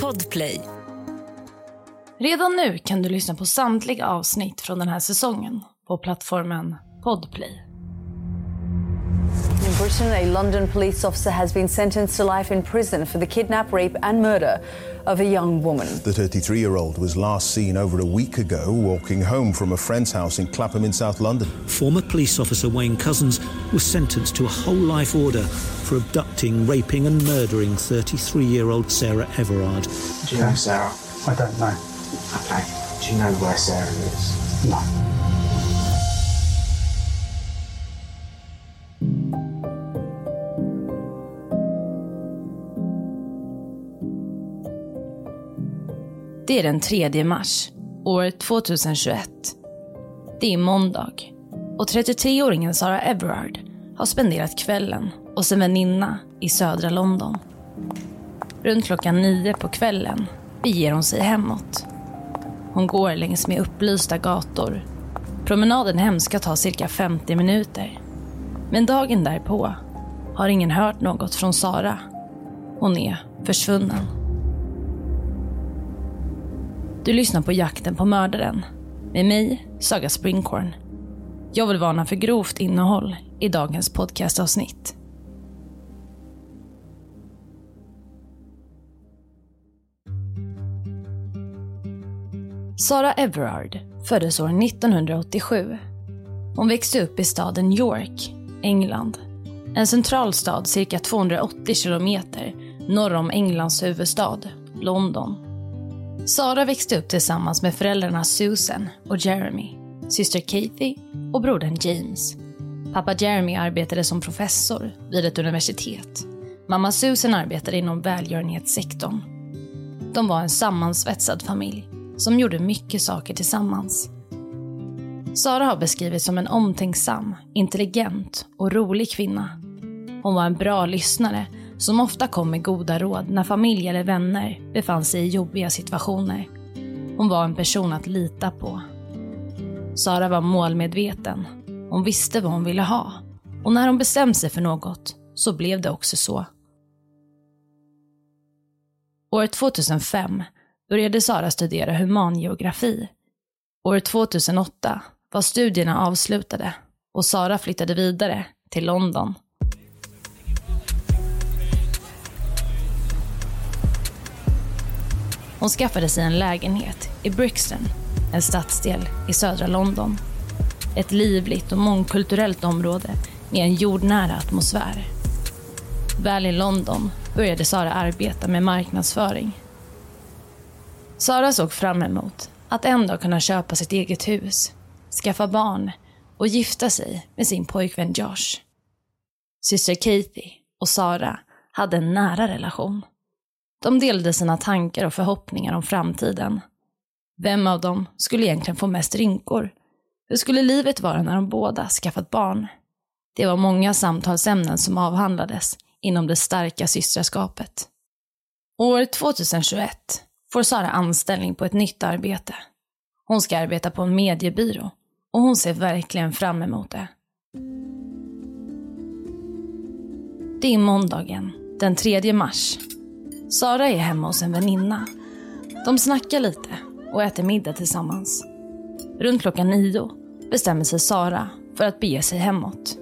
Podplay. Redan nu kan du lyssna på samtliga avsnitt från den här säsongen på plattformen Podplay. In Britain, a London police officer has been sentenced to life in prison for the kidnap, rape, and murder of a young woman. The 33 year old was last seen over a week ago walking home from a friend's house in Clapham in South London. Former police officer Wayne Cousins was sentenced to a whole life order for abducting, raping, and murdering 33 year old Sarah Everard. Do you know Sarah? I don't know. Okay. Do you know where Sarah is? No. Det är den 3 mars, år 2021. Det är måndag och 33-åringen Sara Everard har spenderat kvällen hos en väninna i södra London. Runt klockan nio på kvällen beger hon sig hemåt. Hon går längs med upplysta gator. Promenaden hem ska ta cirka 50 minuter. Men dagen därpå har ingen hört något från Sara. Hon är försvunnen. Du lyssnar på Jakten på mördaren med mig, Saga Springhorn. Jag vill varna för grovt innehåll i dagens podcastavsnitt. Sara Everard föddes år 1987. Hon växte upp i staden York, England. En central stad cirka 280 kilometer norr om Englands huvudstad, London. Sara växte upp tillsammans med föräldrarna Susan och Jeremy, syster Kathy och brodern James. Pappa Jeremy arbetade som professor vid ett universitet. Mamma Susan arbetade inom välgörenhetssektorn. De var en sammansvetsad familj som gjorde mycket saker tillsammans. Sara har beskrivits som en omtänksam, intelligent och rolig kvinna. Hon var en bra lyssnare som ofta kom med goda råd när familj eller vänner befann sig i jobbiga situationer. Hon var en person att lita på. Sara var målmedveten. Hon visste vad hon ville ha. Och när hon bestämde sig för något så blev det också så. År 2005 började Sara studera humangeografi. År 2008 var studierna avslutade och Sara flyttade vidare till London. Hon skaffade sig en lägenhet i Brixton, en stadsdel i södra London. Ett livligt och mångkulturellt område med en jordnära atmosfär. Väl i London började Sara arbeta med marknadsföring. Sara såg fram emot att en dag kunna köpa sitt eget hus, skaffa barn och gifta sig med sin pojkvän Josh. Syster Katie och Sara hade en nära relation. De delade sina tankar och förhoppningar om framtiden. Vem av dem skulle egentligen få mest rynkor? Hur skulle livet vara när de båda skaffat barn? Det var många samtalsämnen som avhandlades inom det starka systraskapet. År 2021 får Sara anställning på ett nytt arbete. Hon ska arbeta på en mediebyrå och hon ser verkligen fram emot det. Det är måndagen, den 3 mars. Sara är hemma hos en väninna. De snackar lite och äter middag tillsammans. Runt klockan nio bestämmer sig Sara för att bege sig hemåt.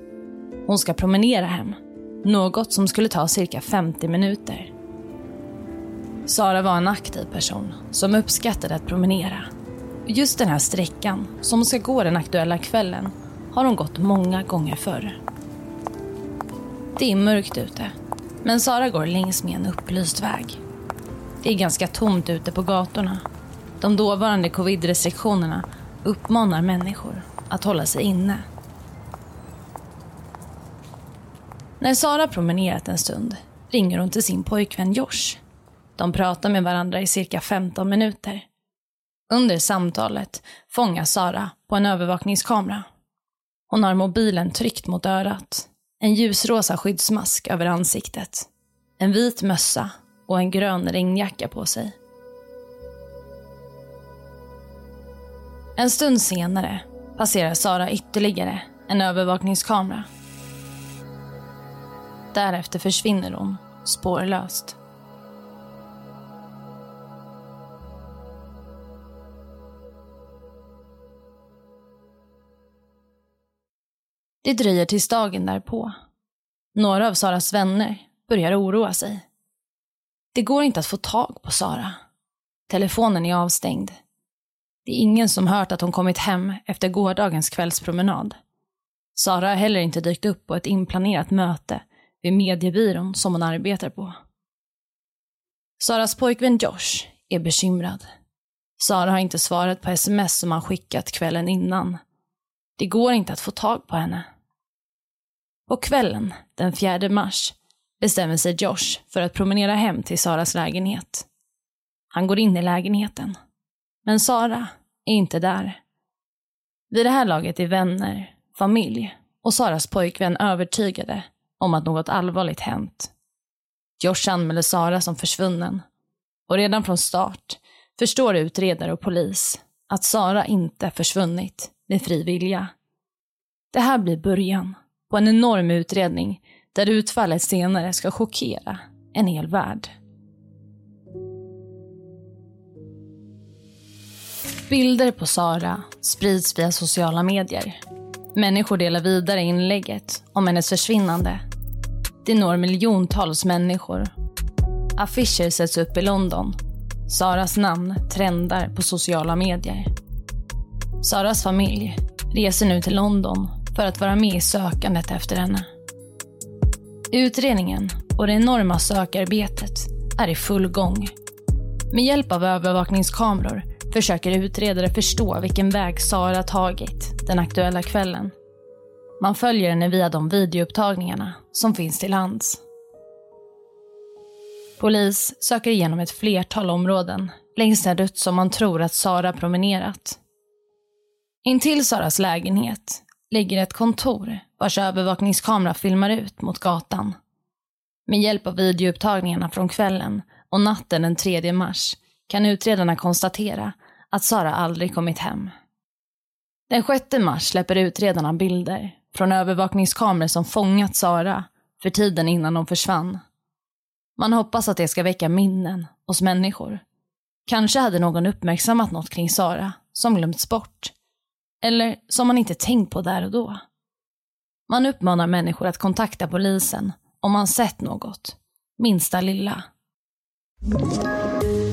Hon ska promenera hem, något som skulle ta cirka 50 minuter. Sara var en aktiv person som uppskattade att promenera. Just den här sträckan, som hon ska gå den aktuella kvällen, har hon gått många gånger förr. Det är mörkt ute, men Sara går längs med en upplyst väg. Det är ganska tomt ute på gatorna. De dåvarande covid-restriktionerna uppmanar människor att hålla sig inne. När Sara promenerat en stund ringer hon till sin pojkvän Josh. De pratar med varandra i cirka 15 minuter. Under samtalet fångas Sara på en övervakningskamera. Hon har mobilen tryckt mot örat, en ljusrosa skyddsmask över ansiktet, en vit mössa och en grön regnjacka på sig. En stund senare passerar Sara ytterligare en övervakningskamera. Därefter försvinner hon spårlöst. Det dröjer tills dagen därpå. Några av Saras vänner börjar oroa sig. Det går inte att få tag på Sara. Telefonen är avstängd. Det är ingen som hört att hon kommit hem efter gårdagens kvällspromenad. Sara har heller inte dykt upp på ett inplanerat möte vid mediebyrån som hon arbetar på. Saras pojkvän Josh är bekymrad. Sara har inte svarat på sms som han skickat kvällen innan. Det går inte att få tag på henne. På kvällen, den 4 mars, bestämmer sig Josh för att promenera hem till Saras lägenhet. Han går in i lägenheten. Men Sara är inte där. Vid det här laget är vänner, familj och Saras pojkvän övertygade om att något allvarligt hänt. Josh anmäler Sara som försvunnen och redan från start förstår utredare och polis att Sara inte försvunnit med fri vilja. Det här blir början på en enorm utredning där utfallet senare ska chockera en hel värld. Bilder på Sara sprids via sociala medier. Människor delar vidare inlägget om hennes försvinnande. Det når miljontals människor. Affischer sätts upp i London. Saras namn trendar på sociala medier. Saras familj reser nu till London för att vara med i sökandet efter henne. Utredningen och det enorma sökarbetet är i full gång. Med hjälp av övervakningskameror försöker utredare förstå vilken väg Sara tagit den aktuella kvällen. Man följer henne via de videoupptagningarna som finns till hands. Polis söker igenom ett flertal områden längs den rutt som man tror att Sara promenerat. Intill Saras lägenhet ligger ett kontor vars övervakningskamera filmar ut mot gatan. Med hjälp av videoupptagningarna från kvällen och natten den 3 mars kan utredarna konstatera att Sara aldrig kommit hem. Den 6 mars släpper utredarna bilder från övervakningskameror som fångat Sara för tiden innan hon försvann. Man hoppas att det ska väcka minnen hos människor. Kanske hade någon uppmärksammat något kring Sara som glömts bort. Eller som man inte tänkt på där och då. Man uppmanar människor att kontakta polisen om man sett något. Minsta lilla.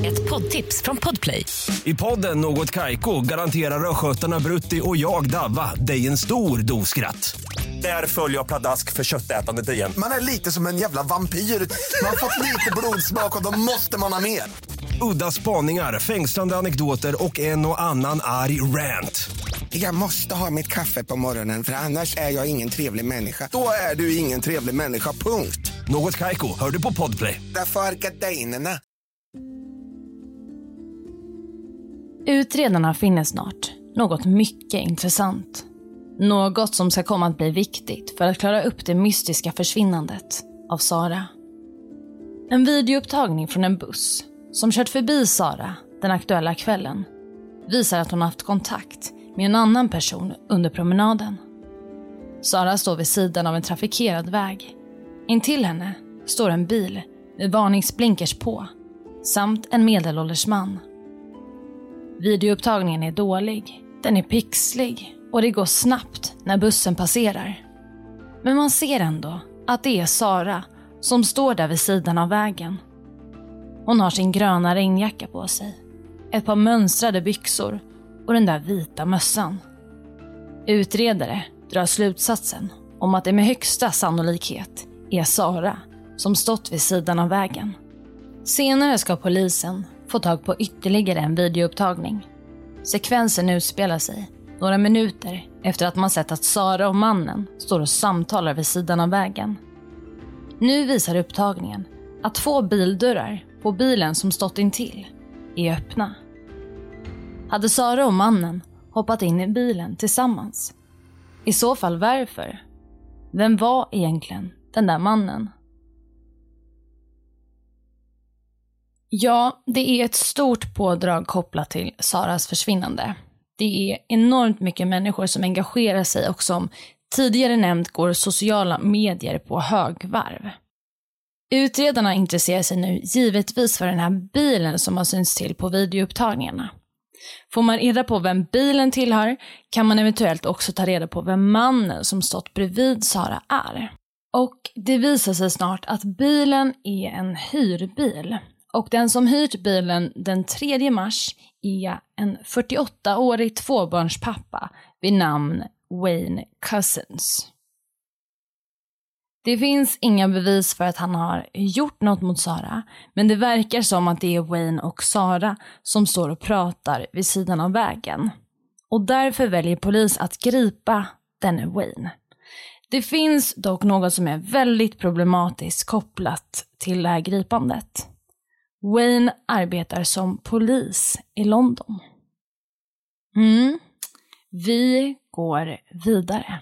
Ett poddtips från Podplay. I podden Något Kaiko garanterar östgötarna Brutti och jag, Davva, dig en stor dos skratt. Där följer jag pladask för köttätandet igen. Man är lite som en jävla vampyr. Man har fått lite blodsmak och då måste man ha mer. Udda spaningar, fängslande anekdoter och en och annan arg rant. Jag måste ha mitt kaffe på morgonen för annars är jag ingen trevlig människa. Då är du ingen trevlig människa, punkt. Något Kaiko, hör du på Podplay. Därför är gardinerna. Utredarna finner snart något mycket intressant. Något som ska komma att bli viktigt för att klara upp det mystiska försvinnandet av Sara. En videoupptagning från en buss som kört förbi Sara den aktuella kvällen visar att hon haft kontakt med en annan person under promenaden. Sara står vid sidan av en trafikerad väg. Intill henne står en bil med varningsblinkers på samt en medelålders man. Videoupptagningen är dålig, den är pixlig och det går snabbt när bussen passerar. Men man ser ändå att det är Sara som står där vid sidan av vägen. Hon har sin gröna regnjacka på sig, ett par mönstrade byxor och den där vita mössan. Utredare drar slutsatsen om att det med högsta sannolikhet är Sara som stått vid sidan av vägen. Senare ska polisen få tag på ytterligare en videoupptagning. Sekvensen utspelar sig några minuter efter att man sett att Sara och mannen står och samtalar vid sidan av vägen. Nu visar upptagningen att två bildörrar på bilen som stått intill är öppna. Hade Sara och mannen hoppat in i bilen tillsammans? I så fall varför? Vem var egentligen den där mannen? Ja, det är ett stort pådrag kopplat till Saras försvinnande. Det är enormt mycket människor som engagerar sig och som tidigare nämnt går sociala medier på högvarv. Utredarna intresserar sig nu givetvis för den här bilen som har synts till på videoupptagningarna. Får man reda på vem bilen tillhör kan man eventuellt också ta reda på vem mannen som stått bredvid Sara är. Och det visar sig snart att bilen är en hyrbil. Och den som hyrt bilen den 3 mars är en 48-årig tvåbarnspappa vid namn Wayne Cousins. Det finns inga bevis för att han har gjort något mot Sara, men det verkar som att det är Wayne och Sara som står och pratar vid sidan av vägen. Och därför väljer polis att gripa denne Wayne. Det finns dock något som är väldigt problematiskt kopplat till det här gripandet. Wayne arbetar som polis i London. Mm. Vi går vidare.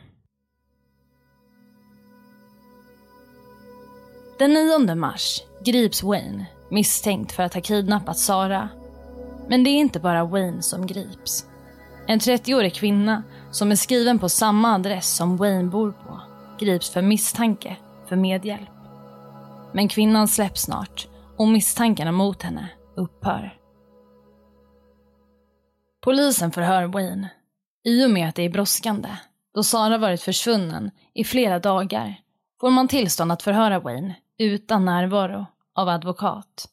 Den 9 mars grips Wayne misstänkt för att ha kidnappat Sara. Men det är inte bara Wayne som grips. En 30-årig kvinna som är skriven på samma adress som Wayne bor på grips för misstanke för medhjälp. Men kvinnan släpps snart och misstankarna mot henne upphör. Polisen förhör Wayne i och med att det är brådskande, då Sara varit försvunnen i flera dagar, får man tillstånd att förhöra Wayne utan närvaro av advokat.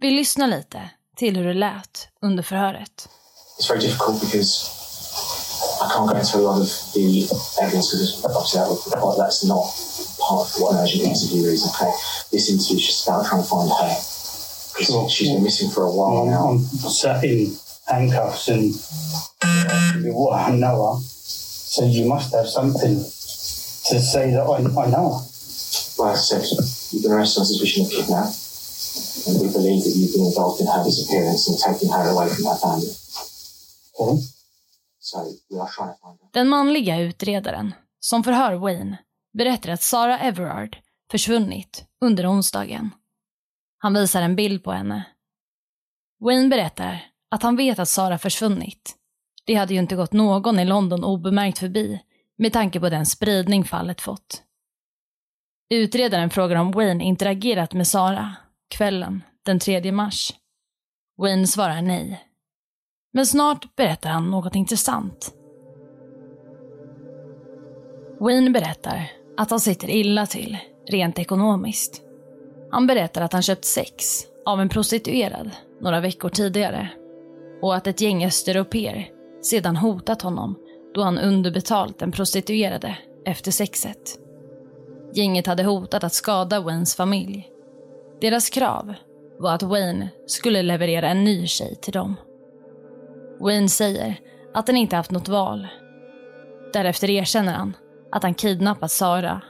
Vi lyssnar lite till hur det lät under förhöret. It's very difficult because I can't go into a lot of the evidence because obviously that would require that's not part of what an urgent interview is. Okay, this interview is just about trying to find her. Sure. She's been missing for a while I'm, now. I'm sat in handcuffs and uh, what I know her. So you must have something to say that I, I know her. I said, you've been arrested on suspicion of kidnap, and we believe that you've been involved in her disappearance and taking her away from her family. Okay. So we are trying to find her. Den manliga utredaren, som förhör Wayne, berättar att Sarah Everard försvunnit under onsdagen. Han visar en bild på henne. Wayne berättar att han vet att Sarah försvunnit. Det hade ju inte gått någon i London obemärkt förbi med tanke på den spridning fallet fått. Utredaren frågar om Wayne interagerat med Sarah kvällen den 3 mars. Wayne svarar nej. Men snart berättar han något intressant. Wayne berättar att han sitter illa till, rent ekonomiskt. Han berättar att han köpt sex av en prostituerad några veckor tidigare och att ett gäng östeuropeer sedan hotat honom då han underbetalt den prostituerade efter sexet. Gänget hade hotat att skada Waynes familj. Deras krav var att Wayne skulle leverera en ny tjej till dem. Wayne säger att han inte haft något val. Därefter erkänner han att han kidnappat Sara.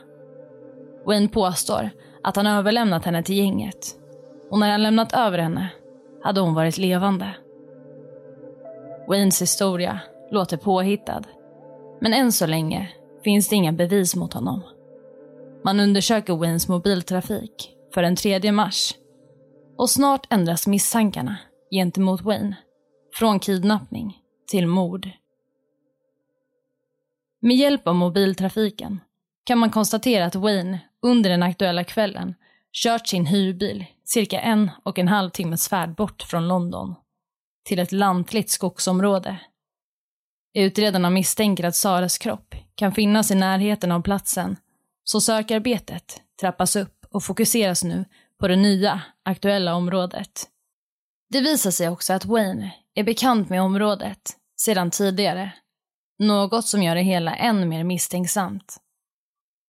Wayne påstår att han överlämnat henne till gänget och när han lämnat över henne hade hon varit levande. Waynes historia låter påhittad, men än så länge finns det inga bevis mot honom. Man undersöker Waynes mobiltrafik för den 3 mars och snart ändras misstankarna gentemot Wayne från kidnappning till mord. Med hjälp av mobiltrafiken kan man konstatera att Wayne under den aktuella kvällen kört sin hyrbil cirka en och en halv timmes färd bort från London till ett lantligt skogsområde. Utredarna misstänker att Saras kropp kan finnas i närheten av platsen så sökarbetet trappas upp och fokuseras nu på det nya, aktuella området. Det visar sig också att Wayne är bekant med området sedan tidigare. Något som gör det hela än mer misstänksamt.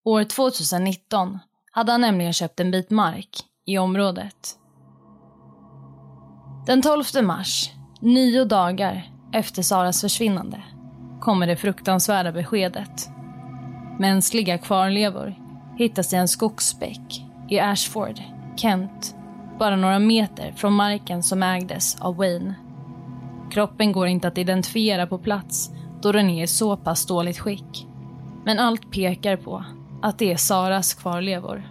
År 2019 hade han nämligen köpt en bit mark i området. Den 12 mars, nio dagar efter Saras försvinnande, kommer det fruktansvärda beskedet. Mänskliga kvarlevor hittas i en skogsbäck i Ashford, Kent, bara några meter från marken som ägdes av Wayne. Kroppen går inte att identifiera på plats då den är i så pass dåligt skick. Men allt pekar på att det är Saras kvarlevor.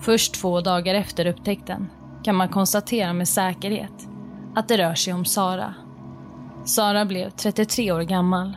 Först två dagar efter upptäckten kan man konstatera med säkerhet att det rör sig om Sara. Sara blev 33 år gammal.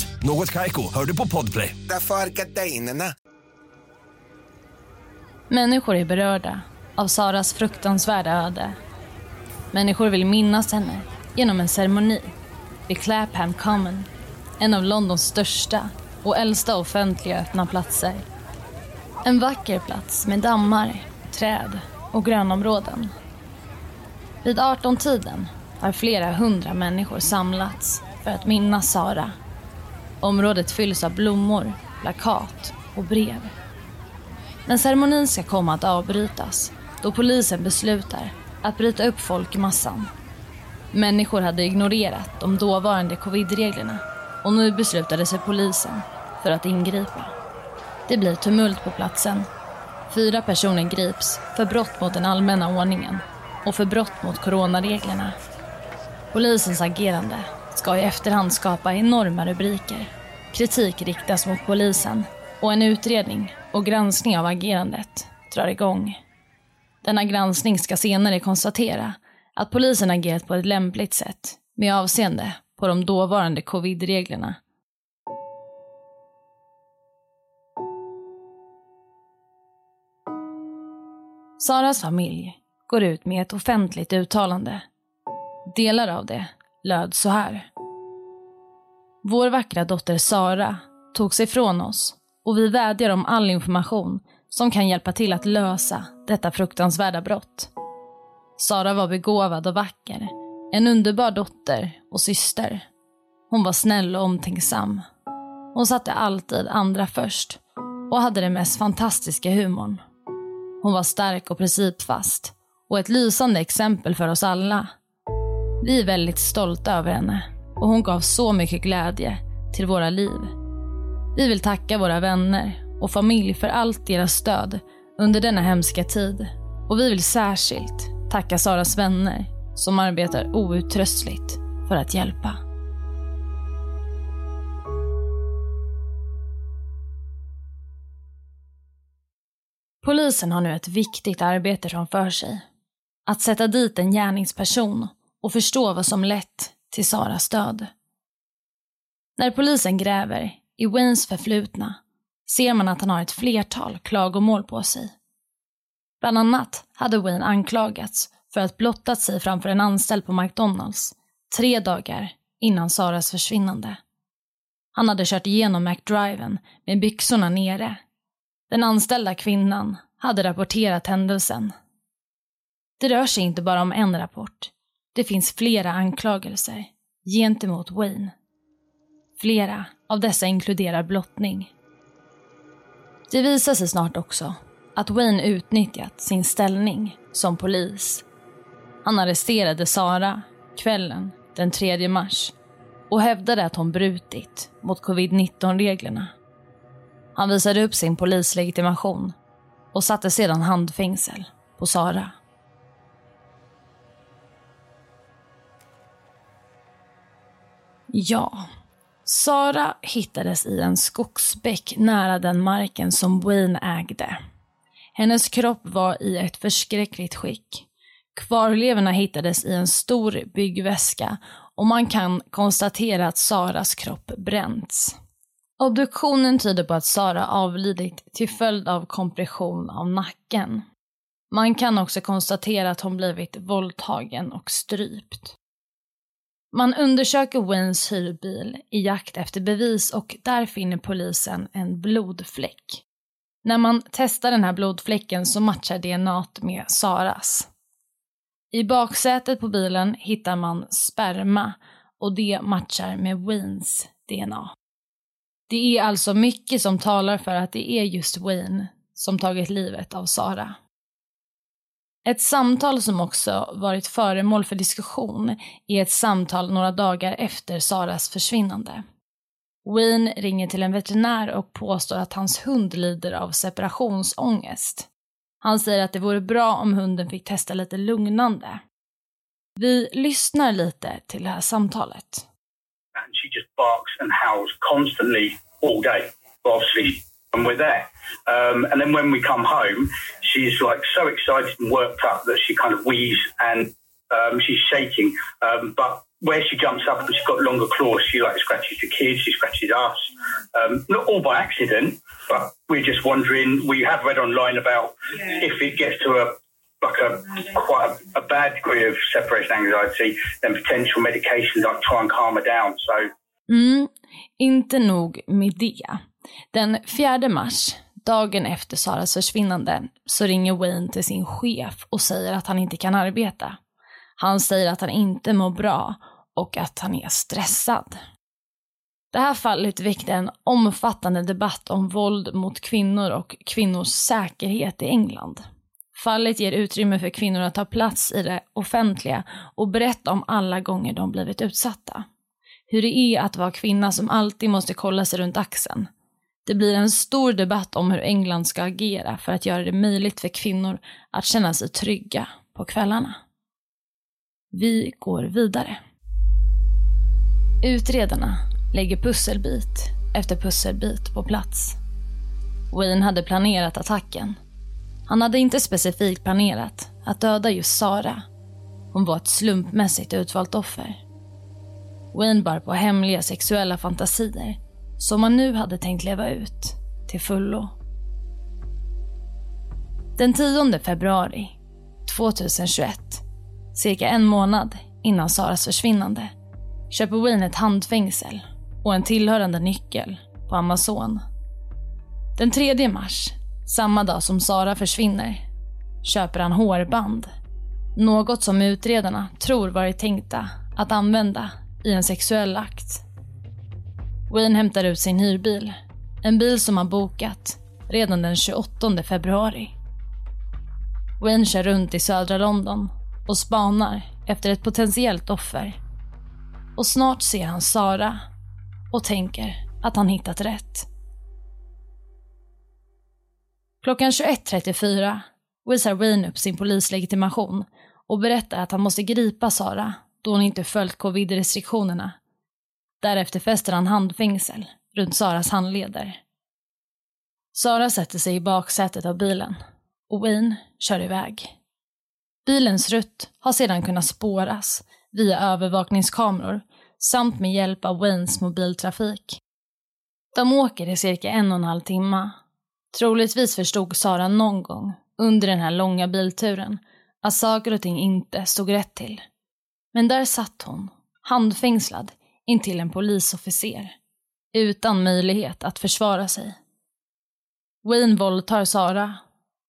Något Kaiko, hör du på Podplay. Därför är gardinerna. Människor är berörda av Saras fruktansvärda öde. Människor vill minnas henne genom en ceremoni vid Clapham Common, en av Londons största och äldsta offentliga öppna platser. En vacker plats med dammar, träd och grönområden. Vid 18-tiden har flera hundra människor samlats för att minnas Sara. Området fylls av blommor, plakat och brev. Men ceremonin ska komma att avbrytas då polisen beslutar att bryta upp folkmassan. Människor hade ignorerat de dåvarande covidreglerna och nu beslutade sig polisen för att ingripa. Det blir tumult på platsen. Fyra personer grips för brott mot den allmänna ordningen och för brott mot coronareglerna. Polisens agerande ska i efterhand skapa enorma rubriker. Kritik riktas mot polisen och en utredning och granskning av agerandet drar igång. Denna granskning ska senare konstatera att polisen agerat på ett lämpligt sätt med avseende på de dåvarande covid-reglerna. Saras familj går ut med ett offentligt uttalande. Delar av det löd så här. Vår vackra dotter Sara tog sig från oss och vi vädjar om all information som kan hjälpa till att lösa detta fruktansvärda brott. Sara var begåvad och vacker, en underbar dotter och syster. Hon var snäll och omtänksam. Hon satte alltid andra först och hade den mest fantastiska humorn. Hon var stark och principfast och ett lysande exempel för oss alla. Vi är väldigt stolta över henne och hon gav så mycket glädje till våra liv. Vi vill tacka våra vänner och familj för allt deras stöd under denna hemska tid. Och vi vill särskilt tacka Saras vänner som arbetar outtröstligt för att hjälpa. Polisen har nu ett viktigt arbete framför sig. Att sätta dit en gärningsperson och förstå vad som lett till Saras död. När polisen gräver i Waynes förflutna ser man att han har ett flertal klagomål på sig. Bland annat hade Wayne anklagats för att blottat sig framför en anställd på McDonalds tre dagar innan Saras försvinnande. Han hade kört igenom McDriven med byxorna nere. Den anställda kvinnan hade rapporterat händelsen. Det rör sig inte bara om en rapport. Det finns flera anklagelser gentemot Wayne. Flera av dessa inkluderar blottning. Det visar sig snart också att Wayne utnyttjat sin ställning som polis. Han arresterade Sara kvällen den 3 mars och hävdade att hon brutit mot covid-19-reglerna. Han visade upp sin polislegitimation och satte sedan handfängsel på Sara. Ja, Sara hittades i en skogsbäck nära den marken som Wayne ägde. Hennes kropp var i ett förskräckligt skick. Kvarlevorna hittades i en stor byggväska och man kan konstatera att Saras kropp bränts. Obduktionen tyder på att Sara avlidit till följd av kompression av nacken. Man kan också konstatera att hon blivit våldtagen och strypt. Man undersöker Waynes hyrbil i jakt efter bevis och där finner polisen en blodfläck. När man testar den här blodfläcken så matchar DNA med Saras. I baksätet på bilen hittar man sperma och det matchar med Waynes DNA. Det är alltså mycket som talar för att det är just Wayne som tagit livet av Sara. Ett samtal som också varit föremål för diskussion är ett samtal några dagar efter Saras försvinnande. Wayne ringer till en veterinär och påstår att hans hund lider av separationsångest. Han säger att det vore bra om hunden fick testa lite lugnande. Vi lyssnar lite till det här samtalet. And she just barks and howls constantly all day. Obviously, when we're there. Um, and then when we come home, she's like so excited and worked up that she kind of wheezes and um, she's shaking. Um, but where she jumps up and she's got longer claws, she like scratches the kids, she scratches us. Um, not all by accident, but we're just wondering. We have read online about if it gets to a like a quite a, a bad degree of separation anxiety, then potential medications like try and calm her down. So Mm, inte nog med det. Den 4 mars, dagen efter Saras försvinnande, så ringer Wayne till sin chef och säger att han inte kan arbeta. Han säger att han inte mår bra och att han är stressad. Det här fallet väckte en omfattande debatt om våld mot kvinnor och kvinnors säkerhet i England. Fallet ger utrymme för kvinnor att ta plats i det offentliga och berätta om alla gånger de blivit utsatta. Hur det är att vara kvinna som alltid måste kolla sig runt axeln. Det blir en stor debatt om hur England ska agera för att göra det möjligt för kvinnor att känna sig trygga på kvällarna. Vi går vidare. Utredarna lägger pusselbit efter pusselbit på plats. Wayne hade planerat attacken. Han hade inte specifikt planerat att döda just Sara. Hon var ett slumpmässigt utvalt offer. Wayne bar på hemliga sexuella fantasier som han nu hade tänkt leva ut till fullo. Den 10 februari 2021, cirka en månad innan Saras försvinnande, köper Wayne ett handfängsel och en tillhörande nyckel på Amazon. Den 3 mars, samma dag som Sara försvinner, köper han hårband. Något som utredarna tror varit tänkta att använda i en sexuell akt. Wayne hämtar ut sin hyrbil, en bil som han bokat redan den 28 februari. Wayne kör runt i södra London och spanar efter ett potentiellt offer. Och snart ser han Sara och tänker att han hittat rätt. Klockan 21.34 visar Wayne upp sin polislegitimation och berättar att han måste gripa Sara då hon inte följt covid-restriktionerna. Därefter fäster han handfängsel runt Saras handleder. Sara sätter sig i baksätet av bilen och Wayne kör iväg. Bilens rutt har sedan kunnat spåras via övervakningskameror samt med hjälp av Waynes mobiltrafik. De åker i cirka en och en halv timme. Troligtvis förstod Sara någon gång under den här långa bilturen att saker och ting inte stod rätt till. Men där satt hon, handfängslad intill en polisofficer, utan möjlighet att försvara sig. Wayne våldtar Sara.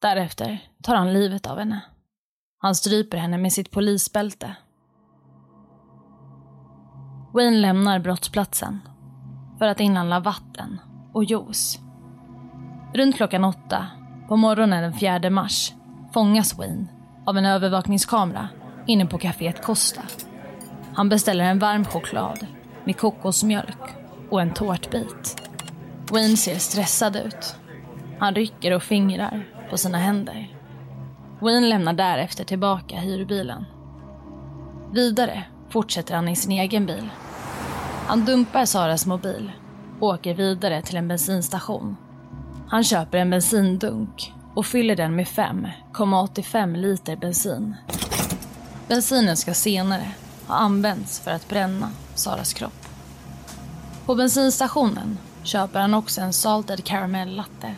Därefter tar han livet av henne. Han stryper henne med sitt polisbälte. Wayne lämnar brottsplatsen för att inhandla vatten och juice. Runt klockan åtta på morgonen den 4 mars fångas Wayne av en övervakningskamera inne på kaféet Costa. Han beställer en varm choklad med kokosmjölk och en tårtbit. Wayne ser stressad ut. Han rycker och fingrar på sina händer. Wayne lämnar därefter tillbaka hyrbilen. Vidare fortsätter han i sin egen bil. Han dumpar Saras mobil och åker vidare till en bensinstation. Han köper en bensindunk och fyller den med 5,85 liter bensin. Bensinen ska senare har använts för att bränna Saras kropp. På bensinstationen köper han också en salted caramel latte.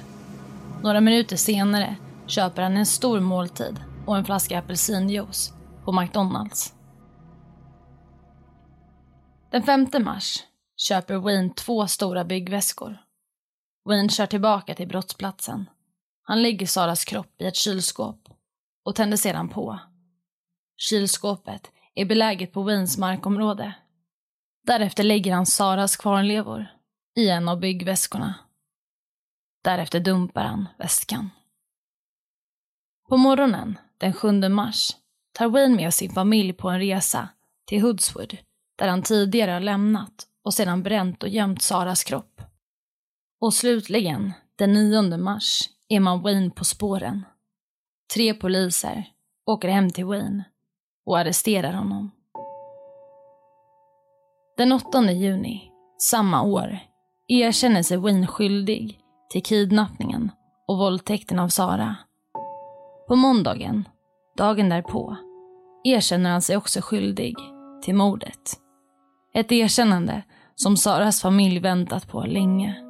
Några minuter senare köper han en stor måltid och en flaska apelsinjuice på McDonalds. Den 5 mars köper Wayne två stora byggväskor. Wayne kör tillbaka till brottsplatsen. Han lägger Saras kropp i ett kylskåp och tänder sedan på. Kylskåpet är beläget på Waynes markområde. Därefter lägger han Saras kvarnlevor i en av byggväskorna. Därefter dumpar han väskan. På morgonen den 7 mars tar Wayne med sin familj på en resa till Hoodswood där han tidigare har lämnat och sedan bränt och gömt Saras kropp. Och slutligen, den 9 mars, är man Wayne på spåren. Tre poliser åker hem till Wayne och arresterar honom. Den 8 juni samma år erkänner sig Wayne skyldig till kidnappningen och våldtäkten av Sara. På måndagen, dagen därpå, erkänner han sig också skyldig till mordet. Ett erkännande som Saras familj väntat på länge.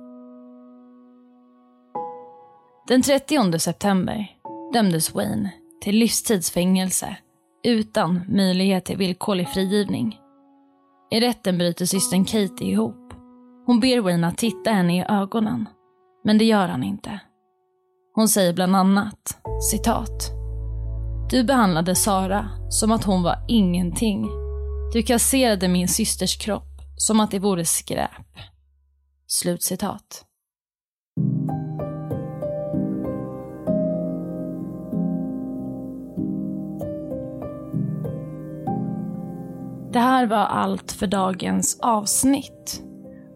Den 30 september dömdes Wayne till livstidsfängelse utan möjlighet till villkorlig frigivning. I rätten bryter systern Katie ihop. Hon ber Wayne att titta henne i ögonen, men det gör han inte. Hon säger bland annat, citat. Du behandlade Sara som att hon var ingenting. Du kasserade min systers kropp som att det vore skräp. Slutcitat. Det här var allt för dagens avsnitt.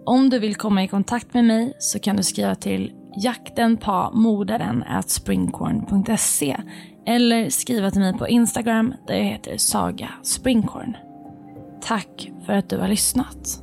Om du vill komma i kontakt med mig så kan du skriva till jakten på springcorn.se eller skriva till mig på Instagram där jag heter Saga Springcorn. Tack för att du har lyssnat.